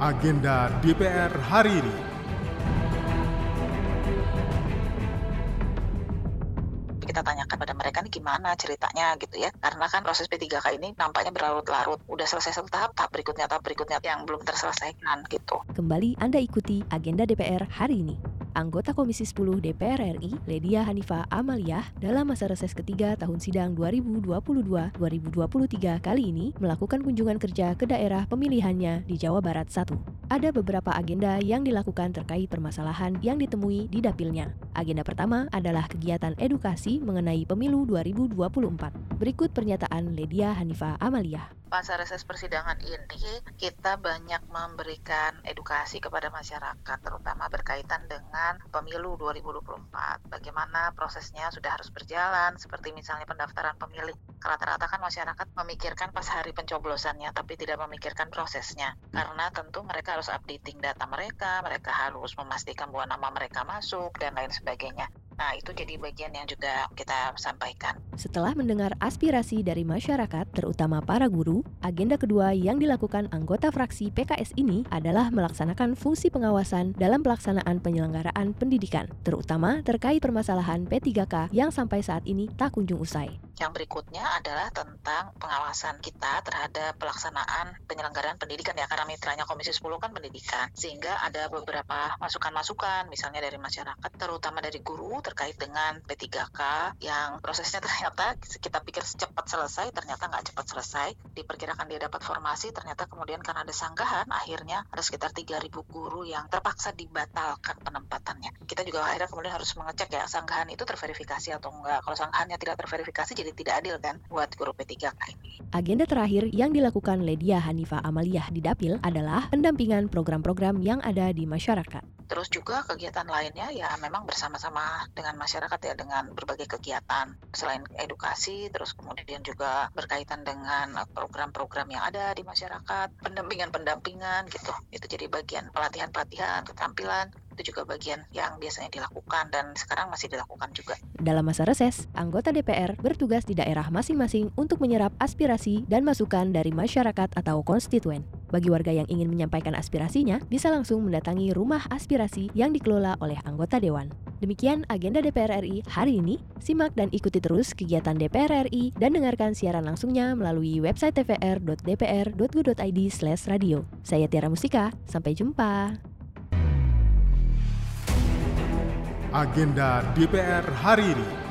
agenda DPR hari ini. kita tanyakan pada mereka nih gimana ceritanya gitu ya karena kan proses P3K ini nampaknya berlarut-larut udah selesai satu tahap tahap berikutnya tahap berikutnya yang belum terselesaikan gitu Kembali Anda ikuti agenda DPR hari ini. Anggota Komisi 10 DPR RI, Ledia Hanifa Amaliah, dalam masa reses ketiga tahun sidang 2022-2023 kali ini melakukan kunjungan kerja ke daerah pemilihannya di Jawa Barat 1. Ada beberapa agenda yang dilakukan terkait permasalahan yang ditemui di dapilnya. Agenda pertama adalah kegiatan edukasi mengenai pemilu 2024. Berikut pernyataan Ledia Hanifa Amaliah. masa reses persidangan ini kita banyak memberikan edukasi kepada masyarakat terutama berkaitan dengan pemilu 2024 bagaimana prosesnya sudah harus berjalan seperti misalnya pendaftaran pemilih. Rata-rata kan masyarakat memikirkan pas hari pencoblosannya tapi tidak memikirkan prosesnya. Karena tentu mereka harus updating data mereka mereka harus memastikan bahwa nama mereka masuk dan lain sebagainya. Nah itu jadi bagian yang juga kita sampaikan Setelah mendengar aspirasi dari masyarakat, terutama para guru, agenda kedua yang dilakukan anggota fraksi PKS ini adalah melaksanakan fungsi pengawasan dalam pelaksanaan penyelenggaraan pendidikan, terutama terkait permasalahan P3K yang sampai saat ini tak kunjung usai. Yang berikutnya adalah tentang pengawasan kita terhadap pelaksanaan penyelenggaraan pendidikan ya karena mitranya Komisi 10 kan pendidikan sehingga ada beberapa masukan-masukan misalnya dari masyarakat terutama dari guru terkait dengan P3K yang prosesnya ternyata kita pikir cepat selesai ternyata nggak cepat selesai. Diperkirakan dia dapat formasi ternyata kemudian karena ada sanggahan akhirnya ada sekitar 3.000 guru yang terpaksa dibatalkan penempatannya. Kita juga akhirnya kemudian harus mengecek ya sanggahan itu terverifikasi atau enggak kalau sanggahannya tidak terverifikasi jadi tidak adil kan buat guru P3K ini Agenda terakhir yang dilakukan Ledia Hanifa Amaliah di Dapil adalah pendampingan program-program yang ada di masyarakat. Terus juga kegiatan lainnya ya memang bersama-sama dengan masyarakat ya dengan berbagai kegiatan. Selain edukasi terus kemudian juga berkaitan dengan eh, program-program yang ada di masyarakat pendampingan-pendampingan gitu itu jadi bagian pelatihan-pelatihan keterampilan itu juga bagian yang biasanya dilakukan dan sekarang masih dilakukan juga Dalam masa reses, anggota DPR bertugas di daerah masing-masing untuk menyerap aspirasi dan masukan dari masyarakat atau konstituen. Bagi warga yang ingin menyampaikan aspirasinya, bisa langsung mendatangi rumah aspirasi yang dikelola oleh anggota dewan. Demikian agenda DPR RI hari ini. Simak dan ikuti terus kegiatan DPR RI dan dengarkan siaran langsungnya melalui website tvr.dpr.go.id/radio. Saya Tiara Mustika, sampai jumpa. Agenda DPR hari ini.